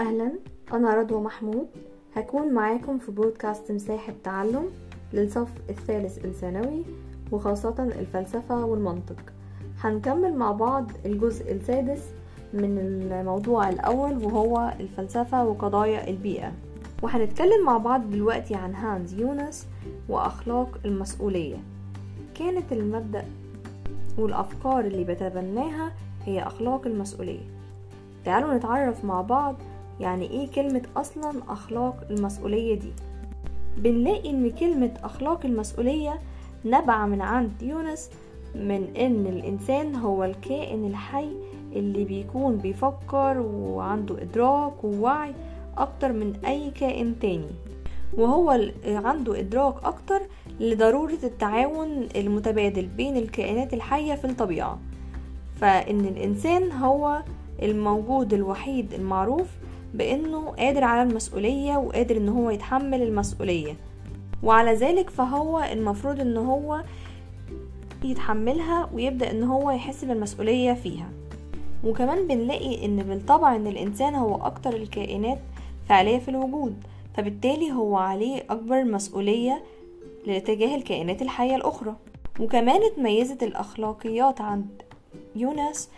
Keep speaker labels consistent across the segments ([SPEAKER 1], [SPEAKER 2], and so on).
[SPEAKER 1] أهلا أنا رضوى محمود. هكون معاكم في بودكاست مساحة تعلم للصف الثالث الثانوي وخاصة الفلسفة والمنطق. هنكمل مع بعض الجزء السادس من الموضوع الأول وهو الفلسفة وقضايا البيئة. وهنتكلم مع بعض دلوقتي عن هانز يونس وأخلاق المسؤولية. كانت المبدأ والأفكار اللي بتبناها هي أخلاق المسؤولية. تعالوا نتعرف مع بعض يعني إيه كلمة أصلا أخلاق المسؤولية دي؟ بنلاقي إن كلمة أخلاق المسؤولية نبع من عند يونس من إن الإنسان هو الكائن الحي اللي بيكون بيفكر وعنده إدراك ووعي أكتر من أي كائن تاني. وهو عنده إدراك أكتر لضرورة التعاون المتبادل بين الكائنات الحية في الطبيعة. فإن الإنسان هو الموجود الوحيد المعروف بأنه قادر على المسؤولية وقادر إن هو يتحمل المسؤولية. وعلى ذلك فهو المفروض إن هو يتحملها ويبدأ إن هو يحس بالمسؤولية فيها. وكمان بنلاقي إن بالطبع إن الإنسان هو أكتر الكائنات فعالية في الوجود فبالتالي هو عليه أكبر مسؤولية لاتجاه الكائنات الحية الأخرى. وكمان اتميزت الأخلاقيات عند يونس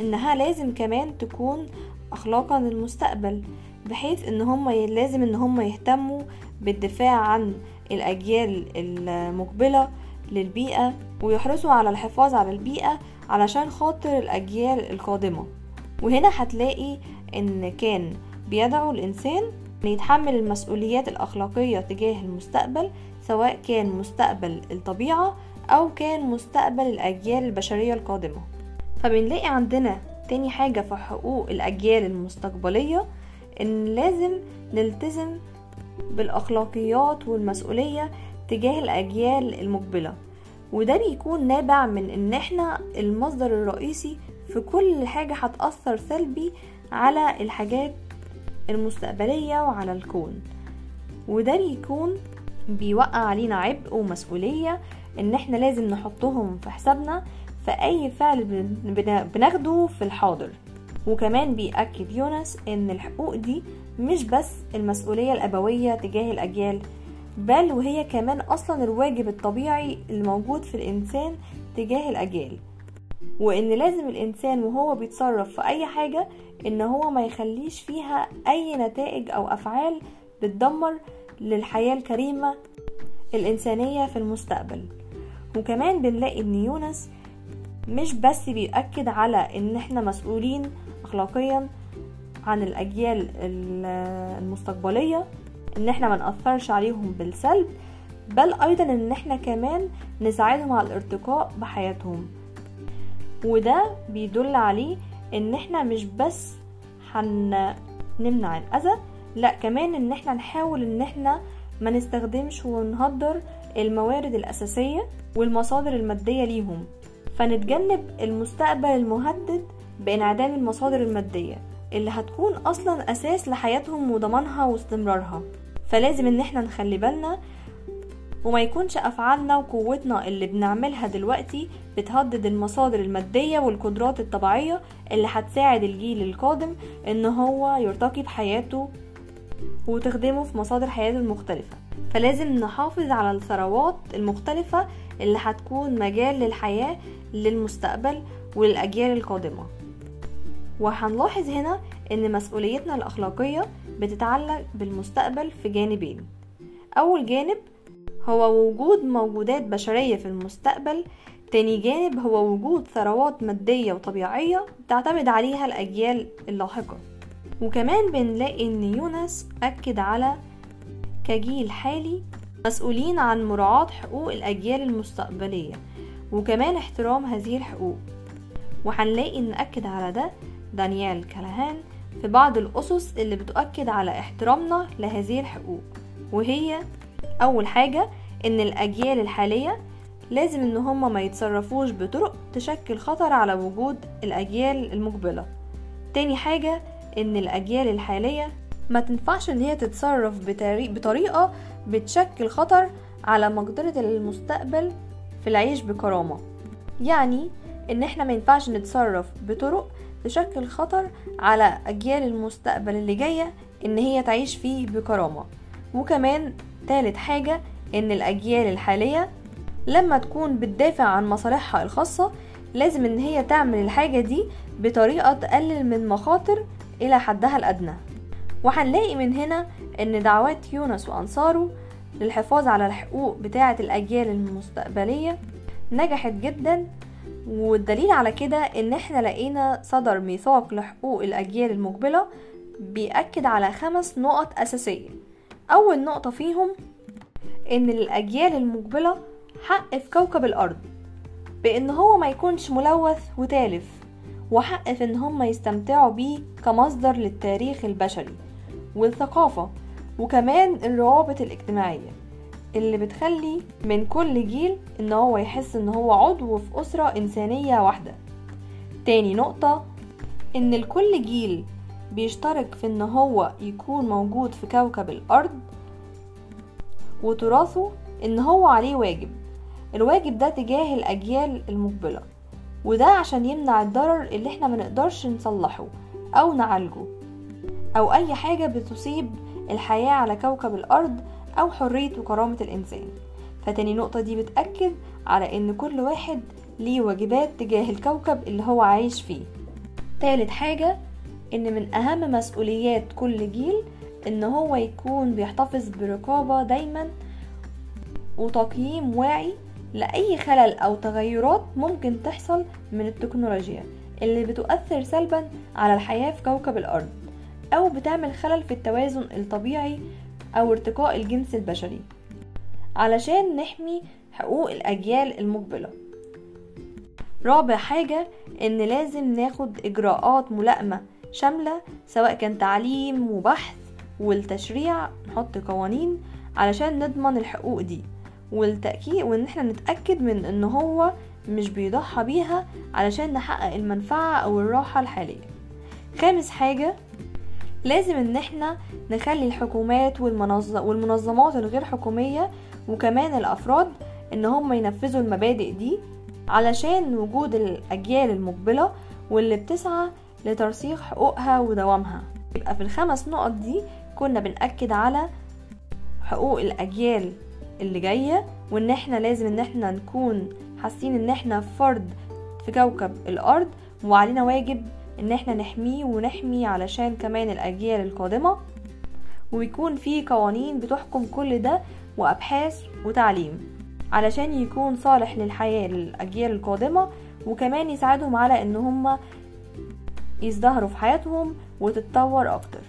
[SPEAKER 1] إنها لازم كمان تكون أخلاقا للمستقبل بحيث إن هم لازم إن هم يهتموا بالدفاع عن الأجيال المقبلة للبيئة ويحرصوا على الحفاظ على البيئة علشان خاطر الأجيال القادمة. وهنا هتلاقي إن كان بيدعو الإنسان أن يتحمل المسؤوليات الأخلاقية تجاه المستقبل سواء كان مستقبل الطبيعة أو كان مستقبل الأجيال البشرية القادمة. فبنلاقي عندنا تاني حاجة في حقوق الأجيال المستقبلية إن لازم نلتزم بالأخلاقيات والمسؤولية تجاه الأجيال المقبلة. وده بيكون نابع من إن إحنا المصدر الرئيسي في كل حاجة هتأثر سلبي على الحاجات المستقبلية وعلى الكون. وده بيكون بيوقع علينا عبء ومسؤولية إن إحنا لازم نحطهم في حسابنا في أي فعل بناخده في الحاضر. وكمان بيأكد يونس إن الحقوق دي مش بس المسؤولية الأبوية تجاه الأجيال بل وهي كمان أصلا الواجب الطبيعي الموجود في الإنسان تجاه الأجيال. وإن لازم الإنسان وهو بيتصرف في أي حاجة إن هو ما يخليش فيها أي نتائج أو أفعال بتدمر للحياة الكريمة الإنسانية في المستقبل. وكمان بنلاقي إن يونس مش بس بيأكد على إن إحنا مسؤولين أخلاقيا عن الأجيال المستقبلية إن إحنا ما نأثرش عليهم بالسلب بل أيضا إن إحنا كمان نساعدهم على الارتقاء بحياتهم. وده بيدل عليه إن إحنا مش بس هنمنع الأذى لأ كمان إن إحنا نحاول إن إحنا ما نستخدمش ونهدر الموارد الأساسية والمصادر المادية ليهم. فنتجنب المستقبل المهدد بانعدام المصادر المادية اللي هتكون أصلا أساس لحياتهم وضمانها واستمرارها. فلازم إن إحنا نخلي بالنا وما يكونش أفعالنا وقوتنا اللي بنعملها دلوقتي بتهدد المصادر المادية والقدرات الطبيعية اللي هتساعد الجيل القادم إن هو يرتقي بحياته وتخدمه في مصادر حياته المختلفة. فلازم نحافظ على الثروات المختلفة اللي هتكون مجال للحياة للمستقبل وللأجيال القادمة. وهنلاحظ هنا إن مسؤوليتنا الأخلاقية بتتعلق بالمستقبل في جانبين. أول جانب هو وجود موجودات بشرية في المستقبل. تاني جانب هو وجود ثروات مادية وطبيعية تعتمد عليها الأجيال اللاحقة. وكمان بنلاقي إن يونس أكد على كجيل حالي مسؤولين عن مراعاة حقوق الأجيال المستقبلية. وكمان احترام هذه الحقوق. وهنلاقي نأكد على ده دانيال كالهان في بعض الأسس اللي بتؤكد على احترامنا لهذه الحقوق. وهي أول حاجة إن الأجيال الحالية لازم إن هما ما يتصرفوش بطرق تشكل خطر على وجود الأجيال المقبلة. تاني حاجة إن الأجيال الحالية ما تنفعش إن هي تتصرف بطريقة بتشكل خطر على مقدرة المستقبل في العيش بكرامة. يعني إن إحنا ما ينفعش نتصرف بطرق تشكل خطر على أجيال المستقبل اللي جاية إن هي تعيش فيه بكرامة. وكمان تالت حاجة إن الأجيال الحالية لما تكون بتدافع عن مصالحها الخاصة لازم إن هي تعمل الحاجة دي بطريقة تقلل من مخاطر إلى حدها الأدنى. وهنلاقي من هنا إن دعوات يونس وأنصاره للحفاظ على الحقوق بتاعة الأجيال المستقبلية نجحت جدا والدليل على كده إن إحنا لقينا صدر ميثاق لحقوق الأجيال المقبلة بيأكد على خمس نقط أساسية. أول نقطة فيهم إن للاجيال المقبلة حق في كوكب الأرض بإن هو ما يكونش ملوث وتالف وحق في إن هم يستمتعوا بيه كمصدر للتاريخ البشري والثقافة. وكمان الروابط الاجتماعية اللي بتخلي من كل جيل إن هو يحس إن هو عضو في أسرة إنسانية واحدة. تاني نقطة إن الكل جيل بيشترك في إن هو يكون موجود في كوكب الأرض وتراثه إن هو عليه واجب. الواجب ده تجاه الأجيال المقبلة وده عشان يمنع الضرر اللي إحنا منقدرش نصلحه أو نعالجه أو أي حاجة بتصيب الحياة على كوكب الأرض أو حرية وكرامة الإنسان. فتاني نقطة دي بتأكد على إن كل واحد ليه واجبات تجاه الكوكب اللي هو عايش فيه. تالت حاجة إن من أهم مسؤوليات كل جيل إن هو يكون بيحتفظ برقابة دايما وتقييم واعي لأي خلل أو تغيرات ممكن تحصل من التكنولوجيا اللي بتؤثر سلبا على الحياة في كوكب الأرض. أو بتعمل خلل في التوازن الطبيعي أو ارتقاء الجنس البشري. علشان نحمي حقوق الأجيال المقبلة. رابع حاجة إن لازم ناخد إجراءات ملائمة شاملة سواء كان تعليم وبحث والتشريع نحط قوانين علشان نضمن الحقوق دي. والتأكيد وإن إحنا نتأكد من إن هو مش بيضحى بيها علشان نحقق المنفعة أو الراحة الحالية. خامس حاجة لازم إن إحنا نخلي الحكومات والمنظمات الغير حكومية وكمان الأفراد إن هم ينفذوا المبادئ دي علشان وجود الأجيال المقبلة واللي بتسعى لترسيخ حقوقها ودوامها. يبقى في الخمس نقط دي كنا بنأكد على حقوق الأجيال اللي جاية وإن إحنا لازم إن إحنا نكون حاسين إن إحنا فرد في كوكب الأرض وعلينا واجب إن إحنا نحميه ونحمي علشان كمان الأجيال القادمة ويكون في قوانين بتحكم كل ده وأبحاث وتعليم علشان يكون صالح للحياة للأجيال القادمة وكمان يساعدهم على إن هم يزدهروا في حياتهم وتتطور أكتر.